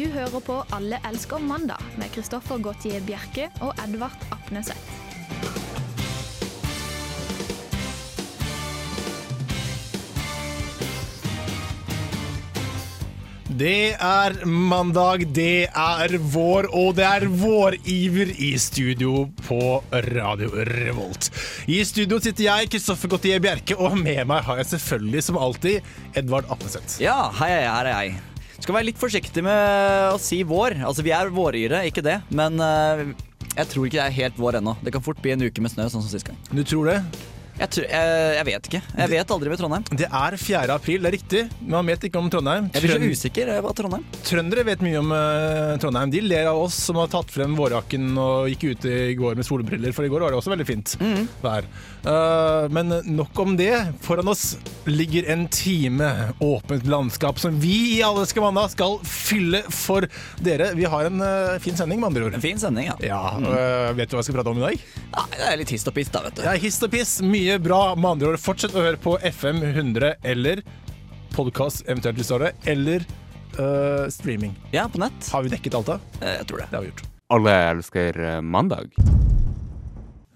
Du hører på Alle elsker mandag med Kristoffer Gautier Bjerke og Edvard Apneseth. Det er mandag, det er vår, og det er våriver i studio på Radio Revolt. I studio sitter jeg, Kristoffer Gautier Bjerke, og med meg har jeg selvfølgelig, som alltid, Edvard Apneseth. Ja, hei, hei, her er jeg. Skal være litt forsiktig med å si vår. Altså, Vi er våryre, ikke det. Men eh, jeg tror ikke det er helt vår ennå. Det kan fort bli en uke med snø, sånn som sist gang. Du tror det? Jeg, tror, jeg, jeg vet ikke. Jeg vet aldri med Trondheim. Det er 4. april, det er riktig. Men man vet ikke om Trondheim. Jeg blir så usikker på Trondheim. Trøndere vet mye om uh, Trondheim. De ler av oss som har tatt frem vårjakken og gikk ute i går med solbriller, for i går var det også veldig fint vær. Uh, men nok om det. Foran oss ligger en time åpent landskap som vi i Alle skavanna skal fylle for dere. Vi har en uh, fin sending, med andre ord. En fin sending, ja. Ja, eh, Vet du hva jeg skal prate om i dag? Ja, det er litt hist og piss, da, vet du. Er hist og piss, mye bra. Med andre ord, fortsett å høre på FM 100 eller podkast, eventuelt hvis du har det, eller uh, streaming. Ja, på nett. Har vi dekket alt da? Eh, Jeg tror det. Det har vi gjort. Alle elsker eh, mandag.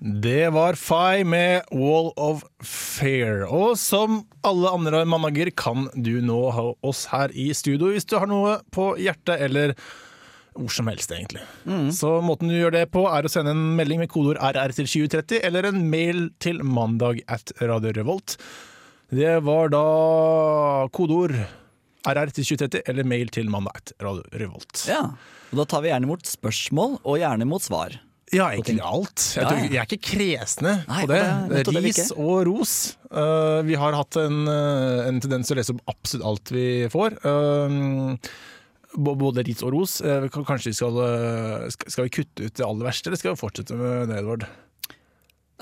Det var Fay med Wall of Fair. Og som alle andre mandager kan du nå ha oss her i studio hvis du har noe på hjertet eller hvor som helst, egentlig. Så måten du gjør det på, er å sende en melding med kodeord RR til 2030 eller en mail til mandag at Radio Revolt. Det var da kodeord RR til 2030 eller mail til mandag at Radio Revolt. Ja, og Da tar vi gjerne imot spørsmål, og gjerne imot svar. Ja, egentlig alt. Jeg, tror, jeg er ikke kresne Nei, på det. det Ris og ros. Uh, vi har hatt en, uh, en tendens til å lese opp absolutt alt vi får. B- både ris og ros. Uh, kanskje vi skal, uh, skal vi kutte ut det aller verste, eller skal vi fortsette med det, Edvard?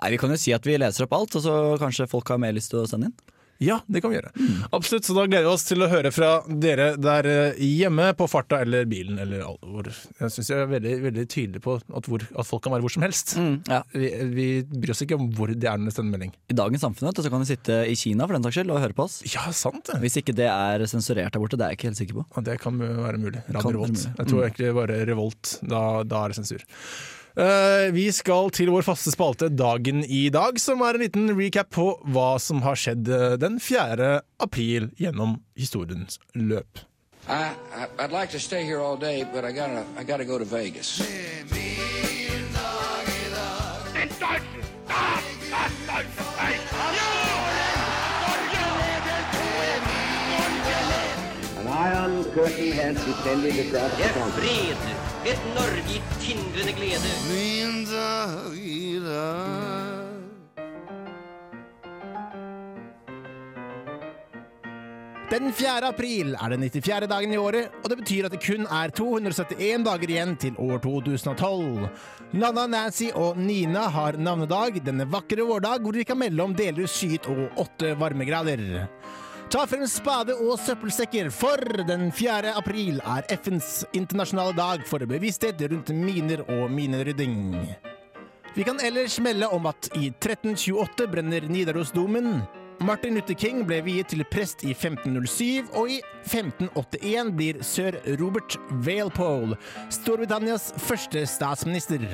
Nei, Vi kan jo si at vi leser opp alt, og så kanskje folk har mer lyst til å sende inn. Ja, det kan vi gjøre. Mm. Absolutt, så Da gleder vi oss til å høre fra dere der uh, hjemme, på farta eller bilen. Eller hvor. Jeg syns jeg er veldig, veldig tydelig på at, hvor, at folk kan være hvor som helst. Ja. Vi, vi bryr oss ikke om hvor det er når det sender melding. I dagens samfunn så kan de sitte i Kina for den saks skyld og høre på oss. Ja, sant det. Hvis ikke det er sensurert der borte, det er jeg ikke helt sikker på. Ja, det kan være mulig. Radio Revolt. Mm. Jeg tror egentlig bare Revolt. Da, da er det sensur. Eh, vi skal til vår faste spalte Dagen i dag, som er en liten recap på hva som har skjedd eh, den 4. april gjennom historiens løp. I, I I'd like to stay here all day, but I gotta I gotta go to Vegas. An iron curtain has descended across the continent. Et Norge i tindrende glede. Min dag i dag. Den 4. april er den 94. dagen i året, og det betyr at det kun er 271 dager igjen til år 2012. Nanna, Nancy og Nina har navnedag denne vakre vårdag hvor de kan melde om delvis skyet og åtte varmegrader. Ta frem spade og søppelsekker, for den 4. april er FNs internasjonale dag for bevissthet rundt miner og minerydding. Vi kan ellers melde om at i 1328 brenner Nidarosdomen. Martin Luther King ble viet til prest i 1507, og i 1581 blir sir Robert Walpole Storbritannias første statsminister.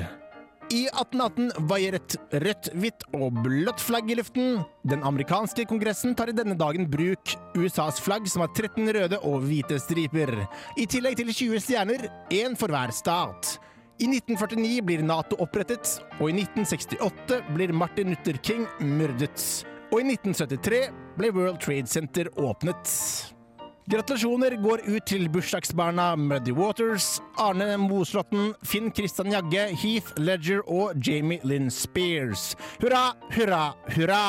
I 1818 vaier et rødt, hvitt og blått flagg i luften. Den amerikanske kongressen tar i denne dagen bruk USAs flagg, som har 13 røde og hvite striper. I tillegg til 20 stjerner, én for hver stat. I 1949 blir Nato opprettet, og i 1968 blir Martin Luther King myrdet. Og i 1973 ble World Trade Center åpnet. Gratulasjoner går ut til bursdagsbarna Muddy Waters, Arne Moslåtten, Finn Christian Jagge, Heath Ledger og Jamie Lynn Spears. Hurra, hurra, hurra!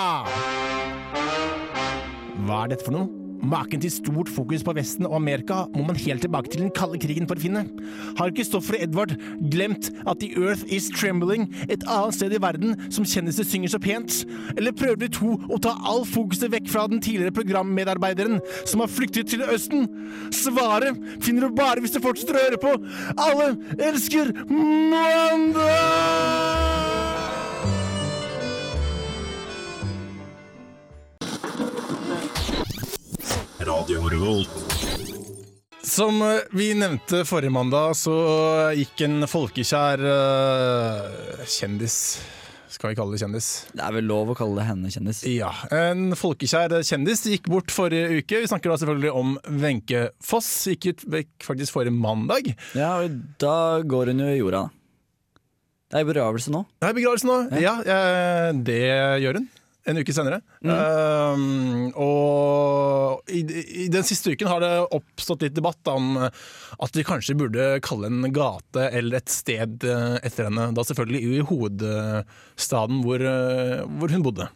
Hva er dette for noe? Maken til stort fokus på Vesten og Amerika må man helt tilbake til den kalde krigen for å finne. Har Kristoffer og Edvard glemt at The Earth Is Trembling, et annet sted i verden som kjendiser synger så pent? Eller prøver de to å ta all fokuset vekk fra den tidligere programmedarbeideren som har flyktet til Østen? Svaret finner du bare hvis du fortsetter å høre på Alle elsker mandag! Som eh, vi nevnte forrige mandag, så gikk en folkekjær uh, kjendis Skal vi kalle det kjendis? Det er vel lov å kalle det henne kjendis. Ja. En folkekjær kjendis gikk bort forrige uke. Vi snakker da selvfølgelig om Wenche Foss. Gikk ut faktisk forrige mandag. Ja, og da går hun jo i jorda. da. Det er begravelse nå. Det er begravelse nå. Ja, ja det gjør hun. En uke senere. Um, og i, i den siste uken har det oppstått litt debatt om at vi kanskje burde kalle en gate eller et sted eh, etter henne. Da selvfølgelig i hovedstaden hvor, eh, hvor hun bodde.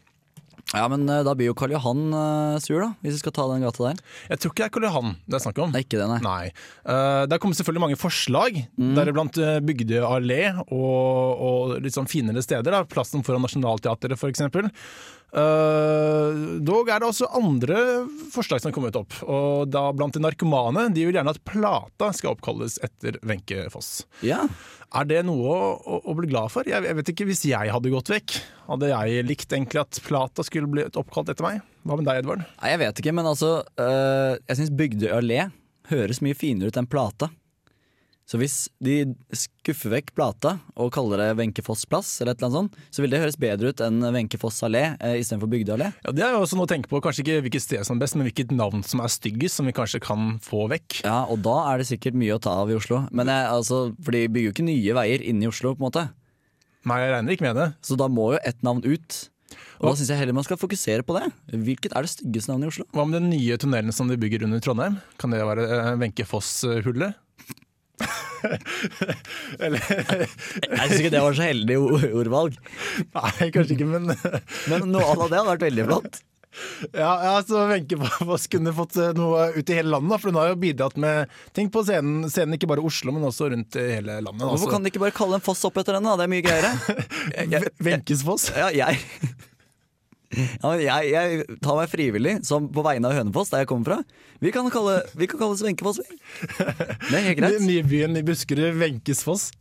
Ja, men eh, da blir jo Karl Johan eh, sur, da, hvis vi skal ta den gata der. Jeg tror ikke det er Karl Johan det er snakk om. Det er ikke det, nei. Nei. Eh, det har kommet selvfølgelig mange forslag, deriblant Bygdøyallé Bygdøy allé og, og litt sånn finere steder. Da. Plassen foran Nationaltheatret f.eks. Uh, dog er det også andre forslag som har kommet opp. Og da Blant de narkomane de vil gjerne at Plata skal oppkalles etter Wenche Foss. Ja. Er det noe å, å, å bli glad for? Jeg, jeg vet ikke, Hvis jeg hadde gått vekk, hadde jeg likt egentlig at Plata skulle bli oppkalt etter meg? Hva med deg, Edvard? Nei, jeg vet ikke, men altså uh, Jeg syns Bygdøy allé høres mye finere ut enn Plata. Så hvis de skuffer vekk Plata og kaller det Wenche Foss plass, eller et eller annet sånt, så vil det høres bedre ut enn Wenche Foss allé eh, istedenfor Bygdøy allé. Ja, Det er jo også noe å tenke på. Kanskje ikke hvilket sted som er best, men hvilket navn som er styggest, som vi kanskje kan få vekk. Ja, og da er det sikkert mye å ta av i Oslo. Men jeg, altså, For de bygger jo ikke nye veier inne i Oslo, på en måte. Nei, jeg regner ikke med det. Så da må jo ett navn ut. Og da syns jeg heller man skal fokusere på det. Hvilket er det styggeste navnet i Oslo? Hva med den nye tunnelen som de bygger under Trondheim? Kan det være eh, Wenche Foss-hullet? Eller Jeg syns ikke det var så heldig ordvalg. Nei, kanskje ikke, men Men noe av det hadde vært veldig flott. Ja, ja så Wenche Foss kunne fått eh, noe ut i hele landet, for hun har jo bidratt med ting på scenen, scenen ikke bare i Oslo, men også rundt i hele landet. Hvorfor kan de ikke bare kalle en foss opp etter henne? Det er mye greiere. Wenches Foss? Ja, jeg ja, jeg, jeg tar meg frivillig som på vegne av Hønefoss, der jeg kommer fra. Vi kan kalle, vi kan kalle Svenkefoss, vi. Det er helt greit. Den nye byen i Buskerud, Venkesfoss.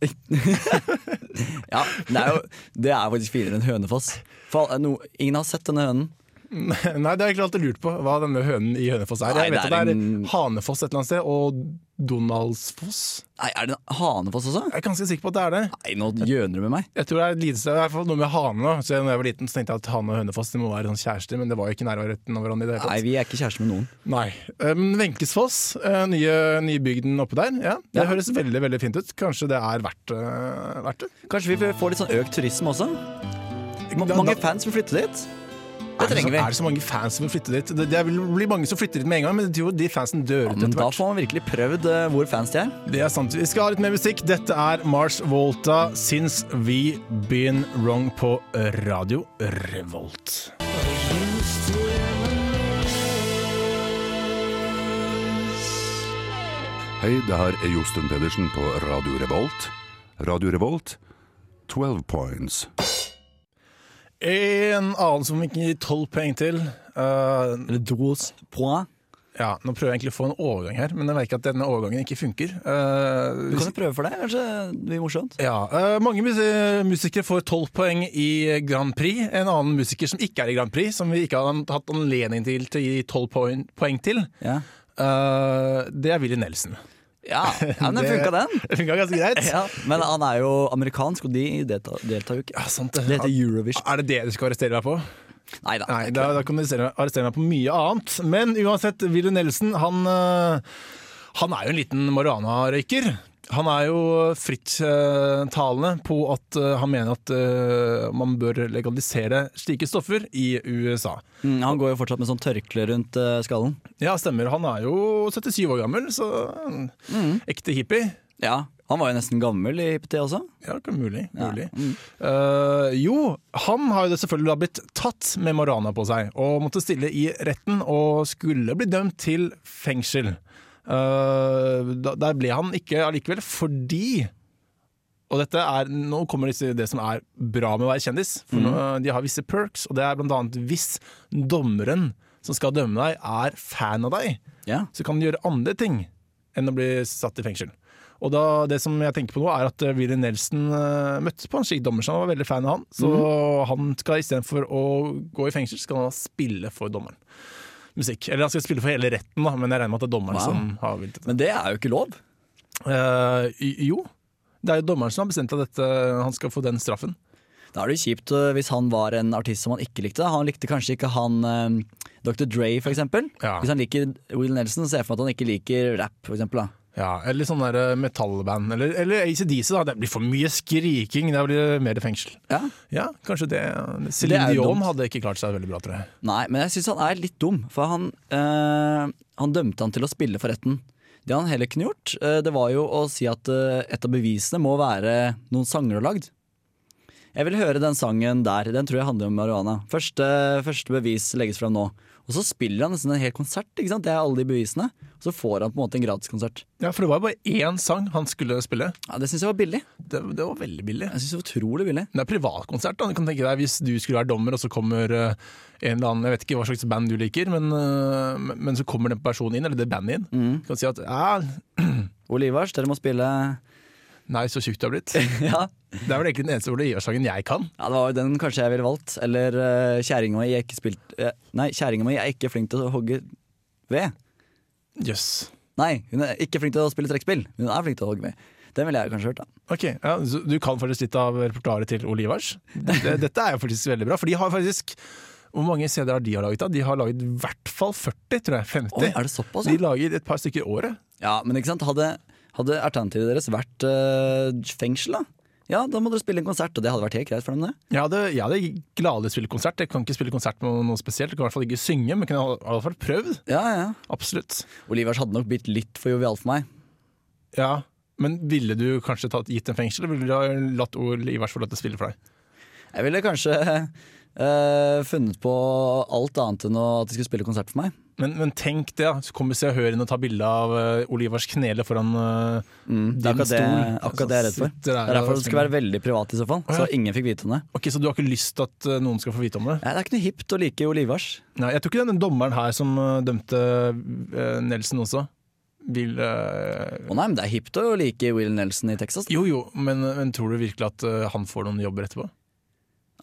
Ja, det er jo det er faktisk finere enn Hønefoss. For no, ingen har sett denne hønen. Nei, det har jeg ikke alltid lurt på, hva denne hønen i Hønefoss er. Nei, Jeg vet det at er det er en- Hanefoss et eller annet sted, og Donaldsfoss. Nei, Er det Hanefoss også? Jeg er ganske sikker på at det er det. Nei, nå gjøner du med meg. Jeg tror det er et lidelse, i hvert fall noe med hane. da. Så når jeg var liten, så tenkte jeg at Hane og Hønefoss de må være sånn kjærester, men det var jo ikke nærheten av hverandre i det hele Nei, vi er ikke kjærester med noen. Nei. Eh, Men Venkesfoss, eh, nye, nye bygden oppe der, ja, det Ja. høres veldig veldig fint ut. Kanskje det er verdt, eh, verdt det? Kanskje vi får litt sånn økt turisme også? Mange fans vil flytte dit. Er Det trenger vi. er det så mange fans som vil flytte dit? Det, det blir mange som flytter dit med en gang, men det er jo de fansen dør Ja, ut men etter da får man virkelig prøvd uh, hvor fans de er. Det er sant. Vi skal ha litt mer musikk. Dette er Mars Volta, 'Since We Been Wrong' på Radio Revolt. Hei, det her er Josten Pedersen på Radio Revolt. Radio Revolt, 12 points. En annen som vi ikke gir tolv poeng til. Uh, Eller dos point. ja, nå prøver jeg egentlig å få en overgang her, men jeg merker at denne overgangen ikke funker. Uh, Du kan jo prøve for deg, Kanskje det blir morsomt. ja, uh, mange musikere får tolv poeng i Grand Prix. En annen musiker som ikke er i Grand Prix, som vi ikke har hatt anledning til til å gi tolv poeng, poeng til, Ja, uh, det er Willy Nelson. Ja, ja men Det- funka, den. Det funka ganske greit. Ja, men han er jo amerikansk, og de deltar, deltar jo ikke. Ja, sant det. Det heter Eurovision. Er det det du skal arrestere meg på? Neida. Nei, da, da kan du arrestere meg på mye annet. Men uansett, Willy Nelson, han, øh, han er jo en liten marihuana-røyker. Han er jo frittalende på at øh, han mener at øh, man bør legalisere slike stoffer i USA. Mm, han går jo fortsatt med sånn tørkle rundt eh, skallen. Ja, stemmer. Han er jo 77 år gammel, så Mm. ekte hippie. Ja, Han var jo nesten gammel i IPT også. Ja, kan- mulig. Ja, mm. Uh, jo, han har jo selvfølgelig da blitt tatt med marihuana på seg, og måtte stille i retten og skulle bli dømt til fengsel. Eh, da, der ble han ikke allikevel, fordi og dette er, Nå kommer det som er bra med å være kjendis. For nå, De har visse perks, og det er annet hvis dommeren som skal dømme deg, er fan av deg, yeah. så kan du gjøre andre ting enn å bli satt i fengsel. Og da, det som jeg tenker på nå er at eh, Willy Nelson uh, møtte på en slik dommer, så han var veldig fan av han. Så han skal istedenfor å gå i fengsel, skal han spille for dommeren. Musikk. Eller han skal spille for hele retten, da, men jeg regner med at det er dommeren Wow. som har villet det. Men det er jo ikke lov. Uh, jo, det er jo dommeren som har bestemt at dette, han skal få den straffen. Da er det jo kjipt øh, hvis han var en artist som han ikke likte. Han likte kanskje ikke han øh, Dr. Dre, for eksempel. Ja. Hvis han liker Will Nelson, så ser jeg for meg at han ikke liker rap, for eksempel. Da. Ja, Eller sånn der eh, metallband. Eller, eller ACDC, da. Det blir for mye skriking. Da blir det mer fengsel. Ja. Ja, kanskje det. Det Céline Dion hadde ikke klart seg veldig bra, tror jeg. Nei, men jeg syns han er litt dum, for han, øh, han dømte han til å spille for retten. Det han heller kunne gjort, øh, det var jo å si at øh, et av bevisene må være noen sanger du har lagd. Jeg vil høre den sangen der. Den tror jeg handler om marihuana. Første, første bevis legges frem nå. Og så spiller han nesten en hel konsert. ikke sant? Det er alle de bevisene. Og så får han på en måte en gratiskonsert. Ja, For det var bare én sang han skulle spille. Ja, Det syns jeg var billig. Det, det var veldig billig. Jeg synes det var utrolig billig. Det er privatkonsert. da, du kan tenke deg Hvis du skulle være dommer, og så kommer eh, en eller annen Jeg vet ikke hva slags band du liker, men, eh, men- så kommer den personen inn, eller det bandet inn. Mm. Du kan si at ja, Ole Ivars, dere må spille Nei, så tjukk du har blitt. Ja, Det er vel egentlig den eneste Ole Ivars-sangen jeg kan. ja det var jo den kanskje jeg ville valgt. Eller uh, Kjerringa mi er ikke spilt uh, Nei, kjerringa mi er ikke flink til å hogge ved. Jøss. Nei, hun er ikke flink til å spille trekkspill. Hun er flink til å hogge ved. Den ville jeg kanskje hørt, da. Ok, ja, Du kan faktisk litt av repertoaret til Ole Ivars. Dette er jo faktisk veldig bra, for de har faktisk Hvor mange CD-er de har laget? da? De har laget i hvert fall 40, tror jeg. 50. Oi, er det såpass, De ja? lager et par stykker i året. Ja, men ikke sant, hadde, hadde alternativet deres vært øh, fengsel, da? Ja, da må dere spille en konsert, og det hadde vært helt greit for dem, det. Jeg det, jeg hadde gladelig spilt konsert. Jeg kan ikke spille konsert med noe spesielt. Jeg kan i hvert fall ikke synge, men kunne i hvert fall prøvd. Ja, ja. Absolutt. Olivers hadde nok blitt litt for jovial for meg. Ja, Men ville du kanskje tatt, gitt en fengsel, eller ville du ha latt Olivers få lov til å spille for deg? Jeg ville kanskje øh, funnet på alt annet enn at de skulle spille konsert for meg. Men, men tenk det, da. Så kommer Se og Hør inn og tar bilde av uh, Ole knele foran uh, Mm, det er din akkurat det, akkurat det jeg er redd for. Det er derfor det skal være veldig privat i så fall, Å, så ingen fikk vite om det. Ok, Så du har ikke lyst til at uh, noen skal få vite om det? Nei, det er ikke noe hipt å like Olivars. Nei, Jeg tror ikke den dommeren her som dømte uh, Nelson også, vil uh, Å nei, men det er hipt å like Will Nelson i Texas. Jo jo, men, men tror du virkelig at han får noen jobber etterpå?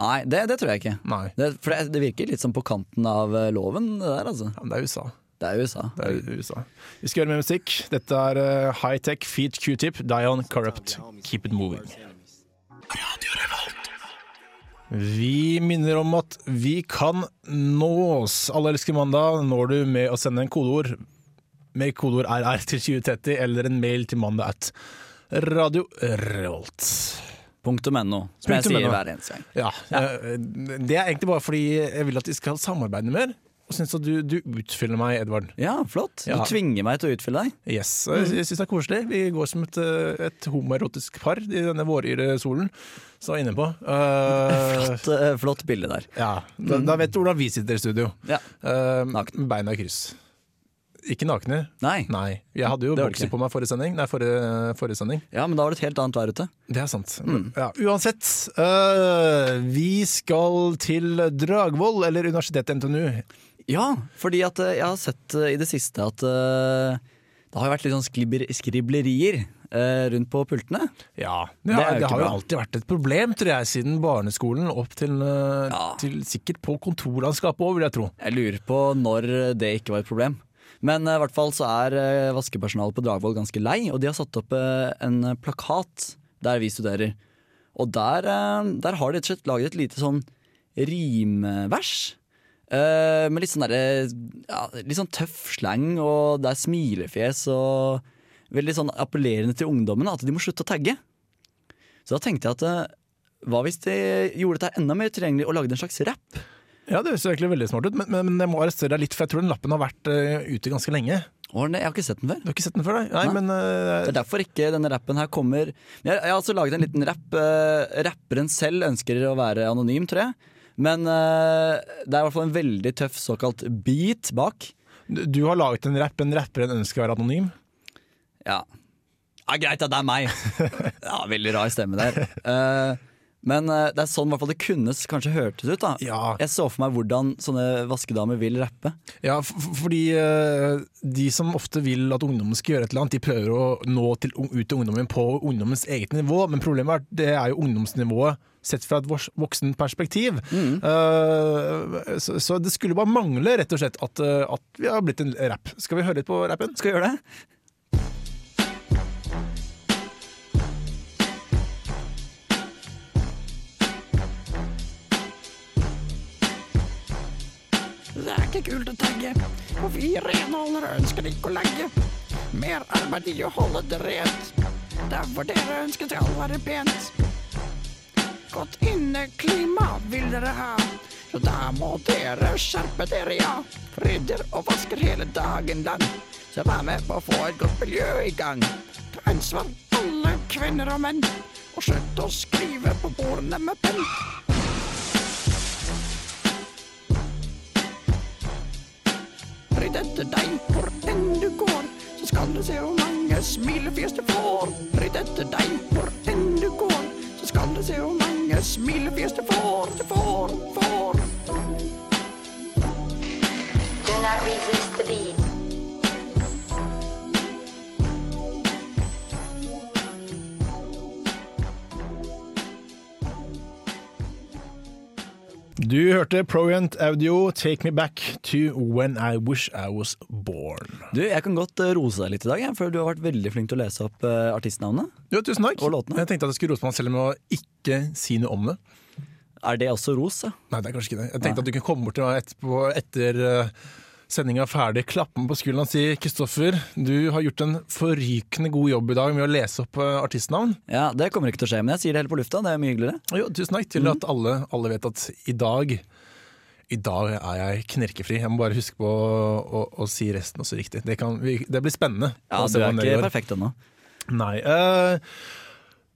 Nei, det, det tror jeg ikke. Nei. Det, for det, det virker litt som på kanten av eh, loven, det der, altså. Ja, men det er USA. Det er USA. Det er USA. Vi skal gjøre mer musikk. Dette er uh, High Tech Feet Q-tip, Dion Corrupt. Keep it moving. Vi minner om at vi kan nås. Alle elsker mandag når du med å sende en kodeord med kodeord RR til 2030 eller en mail til mandag at Radio Revolt. Punktum NO, som jeg sier hver eneste gang. Ja, eh, Det er egentlig bare fordi jeg vil at vi skal samarbeide mer. Og syns at du, du utfyller meg, Edvard. Ja, flott. Ja. Du tvinger meg til å utfylle deg. Yes, Jeg, syns det er koselig. Vi går som et, eh, et homoerotisk par i denne våryre solen. Så inne på. Uh, Flott, flott bilde der. ja, da, da vet du hvordan vi sitter i studio. Ja. Uh. Beina i kryss. Ikke nakne. Nei. Nei. Jeg hadde jo ikke. på meg forrige sending. Nei, forrige, forrige sending. Ja, men da var det et helt annet vær ute. Det er sant. Mm. Ja, uansett. øh, vi skal til Dragvoll, eller Universitetet NTNU. Ja, fordi at eh, jeg har sett eh, i det siste at øh, det har jo vært litt sånn skribler, skriblerier eh, rundt på pultene. Ja, Det har, det har jo alltid vært et problem, tror jeg, siden barneskolen opp til, Ja. til sikkert på kontorlandskapet òg, vil jeg tro. Jeg lurer på når det ikke var et problem. Men eh, i hvert fall så er eh, vaskepersonalet på Dragvoll ganske lei, og de har satt opp eh, en plakat der vi studerer. Og der, der har de rett og slett laget et lite sånn rimvers. med litt sånn derre ja, Litt sånn tøff slang, og det er smilefjes og veldig sånn appellerende til ungdommen at de må slutte å tagge. Så da tenkte jeg at hva hvis de gjorde dette enda mer tilgjengelig og lagde en slags rapp? Ja, det høres egentlig veldig smart ut, men, men, jeg må arrestere deg litt, for jeg tror den lappen har vært uh, ute ganske lenge. Jeg har ikke sett den før. Du har ikke sett den før? Nei, Nei. men uh, Det er derfor ikke denne rappen her kommer Jeg, jeg har altså laget en liten rapp. Uh, rapperen selv ønsker å være anonym, tror jeg. Men uh, det er i hvert fall en veldig tøff såkalt beat bak. du du har laget en rapp, en rapperen ønsker å være anonym. Ja, ja greit, ja, det er meg. Ja, Veldig rar stemme der. Eh, Men eh, det er sånn i hvert fall det kunne kanskje hørtes ut. da Ja. Jeg så for meg hvordan sånne vaskedamer vil rappe. Ja, fordi eh, de som ofte vil at ungdommen skal gjøre et eller annet, de prøver å nå til, ut til ungdommen på ungdommens eget nivå, men problemet er at det er jo ungdomsnivået sett fra et voksen perspektiv. Eh, så, så det skulle bare mangle, rett og slett, at, at vi har blitt en rapp. Skal vi høre litt på rappen? Skal vi gjøre det? Ikke kult å tagge, for vi renholdere ønsker ikke å legge mer arbeid i å holde det rent. Derfor dere ønsker alt være pent. Godt inneklima vil dere ha, så da må dere skjerpe dere, ja. Rydder og vasker hele dagen lang, så vær med på å få et godt miljø i gang. Ta ansvar, alle kvinner og menn, og slutt å skrive på bordene med penn. Etter deg hvor enn du går, så skal du se hvor mange smilefjes du får. Rydd etter deg hvor enn du går, så skal du se hvor mange smilefjes du får, du får, får. Do not resist the beat. Du hørte Proent Audio, 'Take Me Back to When I Wish I Was Born'. Du, Jeg kan godt eh, rose deg litt i dag, jeg, for du har vært veldig flink til å lese opp eh, artistnavnet. Jo, tusen takk. Og låtene. Jeg tenkte at jeg skulle rose meg selv med å ikke si noe om det. Er det også ros? Nei, det er kanskje ikke det. Jeg tenkte at du kunne komme bort til meg etterpå, etter uh, sendinga er ferdig, klappe meg på skulderen og si Kristoffer, du har gjort en forrykende god jobb i dag med å lese opp eh, artistnavn. ja, Det kommer ikke til å skje, men jeg sier det heller på lufta. Det er mye hyggeligere. Jo, tusen takk til at alle, alle vet at i dag i dag er jeg knirkefri. Jeg må bare huske på å, å, å si resten også riktig. Det, kan, det blir spennende. Ja, Du er ikke perfekt ennå. Nei. Uh,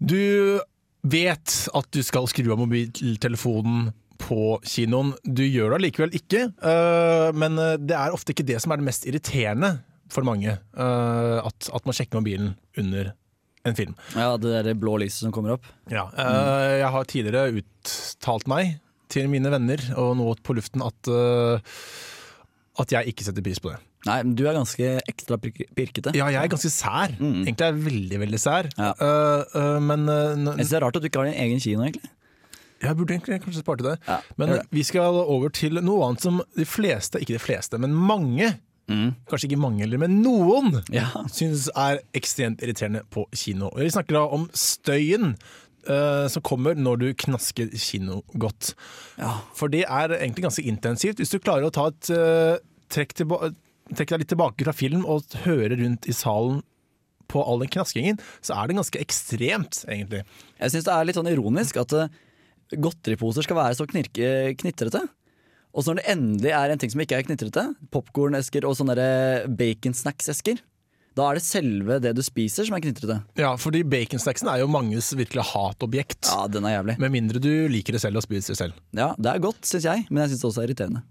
du vet at du skal skru av mobiltelefonen på kinoen. Du gjør det allikevel ikke, eh, men eh, det er ofte ikke det som er det mest irriterende for mange. eh, at, at man sjekker mobilen under en film. Ja, Det der blå lyset som kommer opp. Ja, Jeg har tidligere uttalt meg til mine venner, og nå på luften, at, at jeg ikke setter pris på det. Nei, men Du er ganske ekstra pirkete. Ja, jeg er ganske sær. Egentlig er jeg veldig, veldig sær. Ja. Uh, uh, men uh, Jeg synes Det er rart at du ikke har din egen kino, egentlig. Jeg burde egentlig kanskje spart til det. Ja, Men vi skal over til noe annet som de fleste, ikke de fleste, men mange, kanskje ikke mange heller, men noen, Ja. syns er ekstremt irriterende på kino. Vi snakker da om støyen uh, som kommer når du knasker kinogodt. Ja. For det er egentlig ganske intensivt. Hvis du klarer å ta et uh, trekk, trekk deg litt tilbake fra film og høre rundt i salen på all den knaskingen, så er det ganske ekstremt, egentlig. Jeg syns det er litt sånn ironisk at eh, godteriposer skal være så knirke, knitrete. Og så når det endelig er en ting som ikke er knitrete, popkornesker og sånne der baconsnacksesker, da er det selve det du spiser som er knitrete. Ja, fordi baconsnacksen er jo manges virkelig hatobjekt. Ja, den er jævlig. Med mindre du liker det selv og spiser det selv. Ja, Det er godt, syns jeg, men jeg syns det også er irriterende.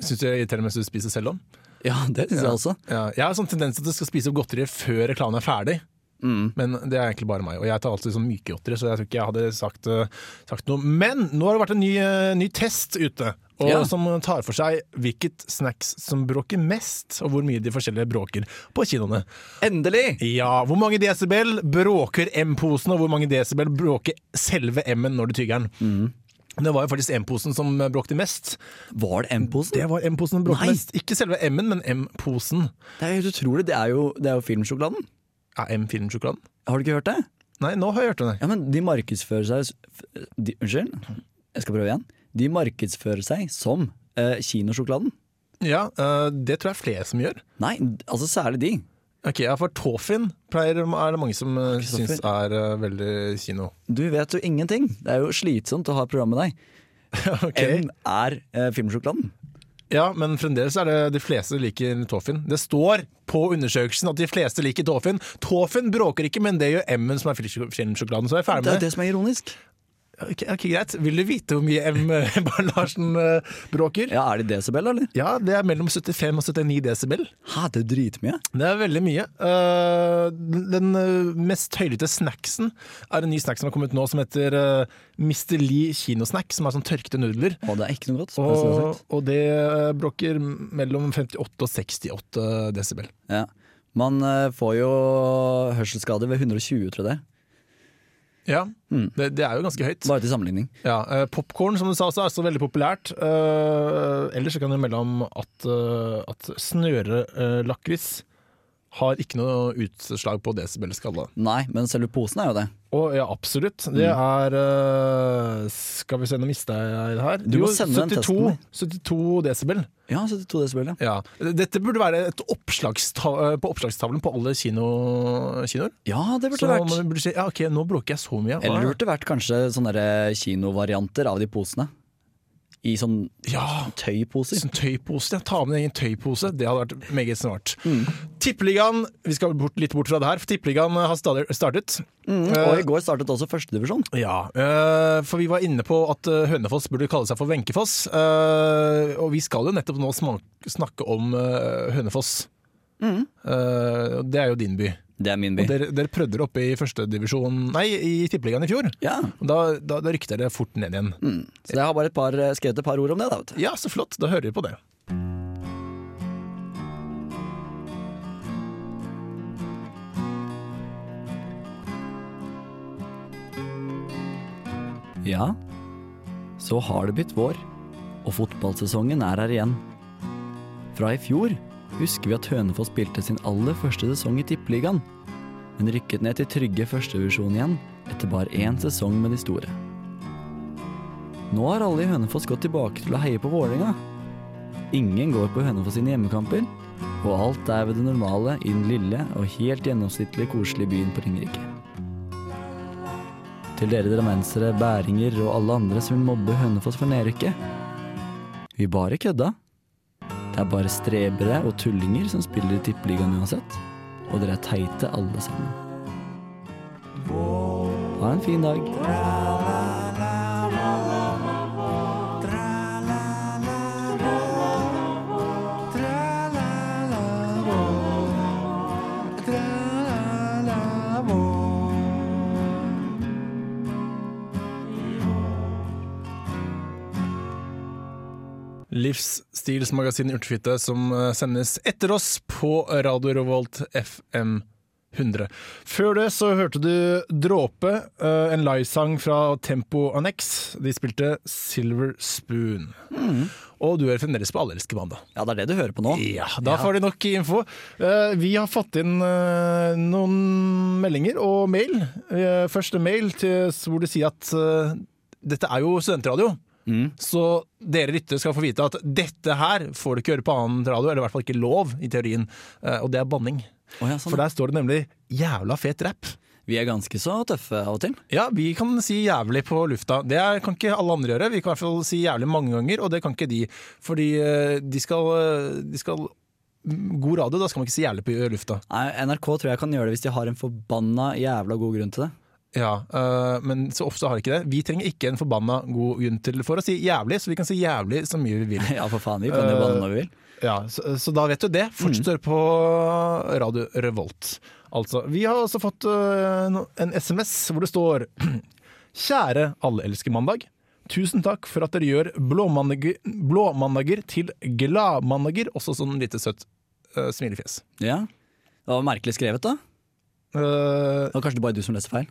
Syns du det er irriterende mens du spiser selv om? Ja, det syns jeg også. Ja, jeg har sånn tendens til at du skal spise opp godteriet før reklamen er ferdig. Mm. Men det er egentlig bare meg. Og jeg tar alltid sånn myke godteri, så jeg tror ikke jeg hadde sagt, eh, sagt noe. Men nå har det vært en ny, eh, ny test ute, og Ja. som tar for seg hvilket snacks som bråker mest, og hvor mye de forskjellige bråker på kinoene. Endelig! Ja, Hvor mange desibel bråker M-posen, og hvor mange desibel bråker selve M-en når du tygger den? Mm. Det var jo faktisk M-posen som bråkte mest. Var det M-posen? Det var M-posen som bråkte Nei. mest. Ikke selve M-en, men M-posen. Det er helt utrolig. Det er jo, det er jo filmsjokoladen. M-filmsjokoladen. Har du ikke hørt det? Nei, nå har jeg hørt det. Ja, men de markedsfører seg de, Unnskyld, jeg skal prøve igjen. De markedsfører seg som uh, kinosjokoladen. Ja, uh, det tror jeg flere som gjør. Nei, altså særlig de. Ok, ja, For pleier, er det mange som uh, syns er uh, veldig kino. Du vet jo ingenting. Det er jo slitsomt å ha program med deg. okay. M er uh, filmsjokoladen. Ja, men fremdeles er det de fleste liker Toffin. Det står på undersøkelsen at de fleste liker Toffin. Toffin bråker ikke, men det gjør M-en som er filmsjokoladen. Så er jeg ferdig Det Det er det som er ironisk. Ok, ok, greit. Vil du vite hvor mye M. Barn Larsen eh, bråker? Ja, Er det desibel, eller? Ja, det er mellom 75 og 79 desibel. Hæ, det er dritmye. Det er veldig mye. Eh, den eh, mest høylytte snacksen er en ny snack som har kommet nå, som heter eh, Mr. Lee kinosnack, som er sånn tørkede nudler. Å, det er ikke noe godt. Og, spesielt. og det eh, bråker mellom 58 og 68 desibel. Ja. Man eh, får jo hørselsskader ved 120, tror jeg det. Ja, Mm. det, det er jo ganske høyt. Bare til sammenligning. Ja, uh, Popkorn som du sa også er så veldig populært. Uh, ellers så kan du melde om at, uh, at snørelakris har ikke noe utslag på desibelskala. Nei, men selve posen er jo det. Og ja, absolutt. Det er uh, Skal vi se, nå mista jeg her. Du må sende den 72, testen 72 desibel. Ja, 72 desibel, ja. Ja. Dette burde være et oppslagsta eh, på oppslagstavlen på alle kino, kinoer. Ja, det Så burde man vært. burde si ja, ok, nå bråker jeg så mye. Eller det burde vært kanskje sånne kinovarianter av de posene. I sånn Ja, tøyposer. sånn tøypose. Ta med en egen tøypose. Det hadde vært meget smart. Mm. Tippeligaen, vi skal bort, litt bort fra det her, for Tippeligaen har startet. Mm, og i går startet også førstedivisjon. Ja, øh, for vi var inne på at Hønefoss burde kalle seg for Venkefoss. og vi skal jo nettopp nå snakke om Hønefoss. Mm. Det er jo din by. Det er min by. Og dere, dere prøvde dere oppe i førstedivisjon Nei, i Tippeligaen i fjor. Ja, Da, da, da rykket dere fort ned igjen. mm. Så jeg har bare et par, skrevet et par ord om det. da, vet du. Ja, så flott. Da hører vi på det. Ja, så har det blitt vår, og fotballsesongen er her igjen. Fra i fjor husker vi at Hønefoss spilte sin aller første sesong i Tippeligaen, men rykket ned til trygge førstevisjon igjen etter bare én sesong med de store. Nå har alle i Hønefoss gått tilbake til å heie på Vålerenga. Ingen går på Hønefoss sine hjemmekamper, og alt er ved det normale i den lille og helt gjennomsnittlig koselige byen på Ringerike. Til dere drammensere, bæringer og alle andre som vil mobbe Hønefoss for nedrykket. Vi bare kødda. Det er bare strebere og tullinger som spiller i Tippeligaen uansett. Og dere er teite alle sammen. Ha en fin dag. Livsstilsmagasinet Urtefitte som eh, sendes etter oss på Radio Revolt FM 100. Før det så hørte du Dråpe, eh, en livesang fra Tempo Annex. De spilte Silver Spoon. Og du er fremdeles på Allelske Banda. Ja, det er det du hører på nå. Ja, da får de nok info. Eh, Vi har fått inn noen meldinger og mail. Første mail til, hvor de sier at dette er jo studentradio. Mm. Så dere lyttere skal få vite at dette her får du ikke høre på annen radio, eller i hvert fall ikke lov, i teorien. Eh, Og det er banning. Oh, ja, sånn. For der står det nemlig 'jævla fet rap'. Vi er ganske så tøffe av og til. Ja, vi kan si jævlig på lufta. Det kan ikke alle andre gjøre. Vi kan i hvert fall si jævlig mange ganger, og det kan ikke de. Fordi eh, de skal, eh, de skal God radio, da skal man ikke si jævlig på lufta. Nei, NRK tror jeg kan gjøre det hvis de har en forbanna jævla god grunn til det. Ja, øh, Men så ofte har ikke det. Vi trenger ikke en forbanna god grunn til for å si jævlig, så vi kan si jævlig så mye vi vil. Ja, for faen, vi kan jo banne når vi vil. Ja, så, så da vet du det. Fortsett å høre på Radio Revolt. Altså, vi har også fått øh, en SMS hvor det står Kjære Alle elsker mandag. Tusen takk for at dere gjør blåmandager, blåmandager til gladmandager. Også sånn lite søtt øh, smilefjes. Ja. Det var merkelig skrevet, da. Uh, Det var kanskje bare du som leste feil.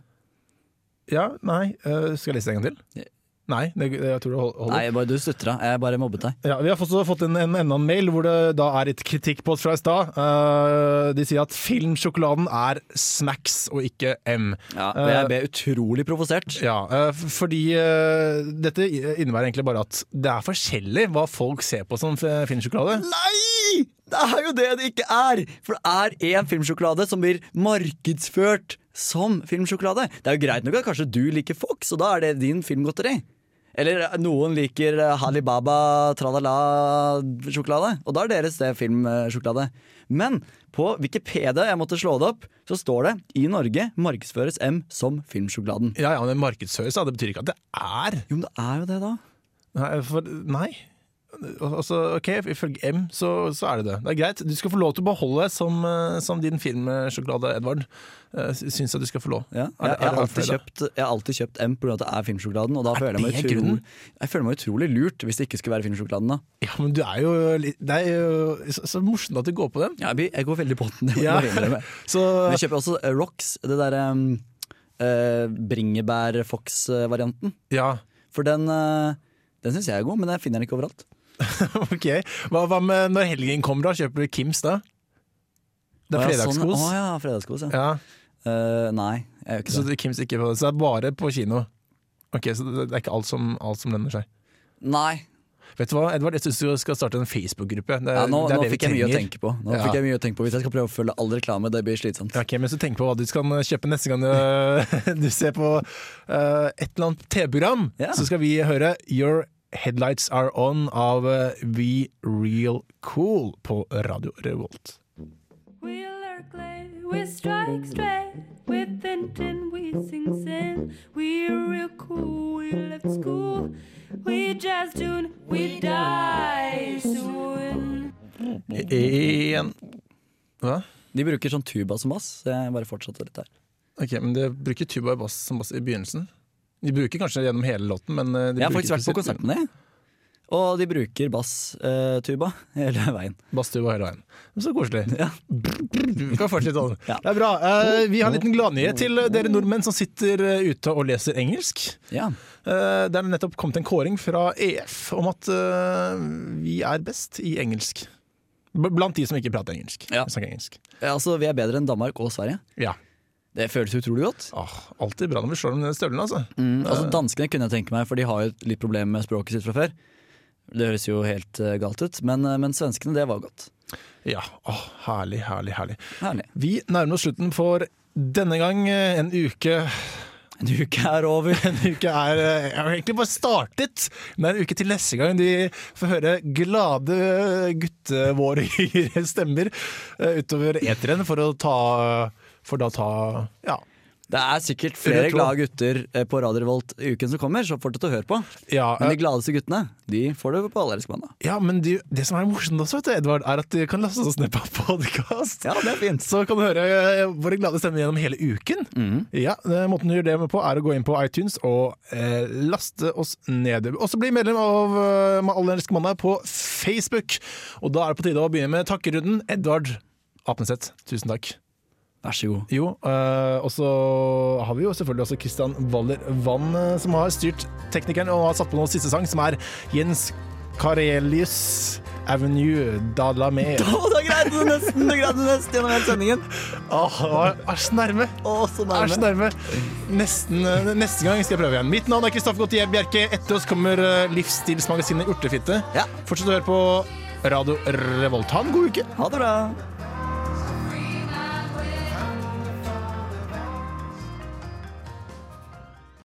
Ja, nei, Uh, skal jeg lese det en gang til? Nei, det, jeg tror det holder. Nei, bare du sutra. Jeg bare mobbet deg. Ja, Vi har også fått en, en, enda en mail hvor det da er et kritikkpost fra i stad. Uh, de sier at filmsjokoladen er Smacks og ikke M. Ja, og jeg ble utrolig provosert. Ja, uh, fordi eh, dette innebærer egentlig bare at det er forskjellig hva folk ser på som filmsjokolade. Nei! Det er jo det det ikke er! For det er én filmsjokolade som blir markedsført som filmsjokolade. Det er jo greit nok at kanskje du liker Fox, og da er det din filmgodteri. Eller eh, noen liker eh, Halibaba tralala-sjokolade, og da er deres det filmsjokolade. Men på Wikipedia, jeg måtte slå det opp, så står det i Norge markedsføres M som filmsjokoladen. Ja, ja, men markedsføres, da. Det betyr ikke at det er. Jo, men det er jo det, da. Nei, for, nei. Altså, ok, Ifølge M så, så er det det. Det er greit. Du skal få lov til å beholde som, eh, som din filmsjokolade, Edvard. Uh, Syns jeg du skal få lov. Ja, Er jeg, er jeg, har alltid kjøpt, jeg har alltid kjøpt M pga. at det er filmsjokoladen. Og da Er føler jeg, meg utrolig, jeg føler meg utrolig lurt hvis det ikke skulle være filmsjokoladen. da Ja, men du er jo Det er jo så, så morsomt at du går på den. ja, jeg, går veldig på den. det Ja. Så jeg kjøper også eh, Rocks, det derre um, uh, bringebær-fox-varianten. ja, For den, uh, den syns jeg er god, men jeg finner den ikke overalt. ok. Hva, hva med når helgen kommer, da? Kjøper du Kims da? Det er sånn- fredagskos. Å ja, fredagskos, ja. Eh, nei, jeg gjør ikke så det. det- Kims ikke på, så det er bare på kino. Ok, Så det det er ikke alt som, alt som lønner seg. Nei. Vet du hva, Edvard, jeg syns du skal starte en Facebook-gruppe. Det, Ja, nå det nå det fikk jeg mye å tenke på. Nå Ja. fikk jeg mye å tenke på Hvis jeg skal prøve å følge all reklame, det blir slitsomt. Ja, Ok, Men så tenk på hva du skal kjøpe neste gang du, du ser på uh, et eller annet TV-program, så skal vi høre Your Headlights Are On av eh, We Real Cool på Radio Revolt. We lurk late, we strike straight. With intent, we sing sin. We're real cool, we left school. We just tune, we die soon. En Hva? De bruker sånn tuba som bass, jeg bare fortsetter litt der. Ok, men de bruker tuba og bass som bass i begynnelsen. De bruker kanskje gjennom hele låten, men eh, de Jeg har faktisk vært på konsert med dem. Og de bruker basstuba hele veien. Basstuba hele veien. Så koselig. Ja. Vi kan fortsette sånn. Ja. Det er bra. Uh, vi har en liten gladnyhet til dere nordmenn som sitter ute og leser engelsk. Ja. Uh, det er nettopp kommet en kåring fra EF om at vi er best i engelsk. Blant de som ikke prater engelsk. Ja. Snakker engelsk. Ja, altså, vi er bedre enn Danmark og Sverige. Ja. Det føles utrolig godt. Åh, alltid bra når vi slår dem ned i støvlene, altså. Mm, altså Danskene kunne jeg tenke meg, for de har jo litt problemer med språket sitt fra før. Det høres jo helt uh, galt ut, men, uh, men svenskene, det var godt. Ja, åh, herlig, herlig, herlig. Herlig. Vi nærmer oss slutten for denne gang. eh, En uke En uke er over. En uke er eh, Jeg har egentlig bare startet. Det er en uke til neste gang de får høre glade guttevårige stemmer eh, utover eteren for å ta For da ta Ja. Det er sikkert flere glade gutter eh, på Radio Revolt i uken som kommer, så fortsett å høre på. Ja, Men eh, de gladeste guttene, de får det på mandag. ja men de, det som er morsomt også, vet du, Edvard, er at de kan laste oss ned på podkast. Ja, det er fint. Så kan du høre eh, våre glade stemmer gjennom hele uken. Ja, eh, Måten du gjør det med på, er å gå inn på iTunes og eh, laste oss ned. Også bli medlem av eh, Med all mandag på Facebook. Og da er det på tide å begynne med takkerunden. Edvard Apneseth, tusen takk. Vær så god. Jo, øh, og så har vi jo selvfølgelig også Christian Waller Wann, eh, som har styrt teknikeren og har satt på noen siste sang, som er Jens Karelius Avenue da la mer. Å, da greide du nesten! Du greide nesten gjennom hele sendingen. Åh, er så nærme. Så er så nærme. Nesten, eh, neste gang skal jeg prøve igjen. Mitt navn er Kristoffer Gautier Bjerke. Etter oss kommer livsstilsmagasinet Urtefitte. Ja. Fortsett å høre på Radio Revolt. Ha en god uke. Ha det bra.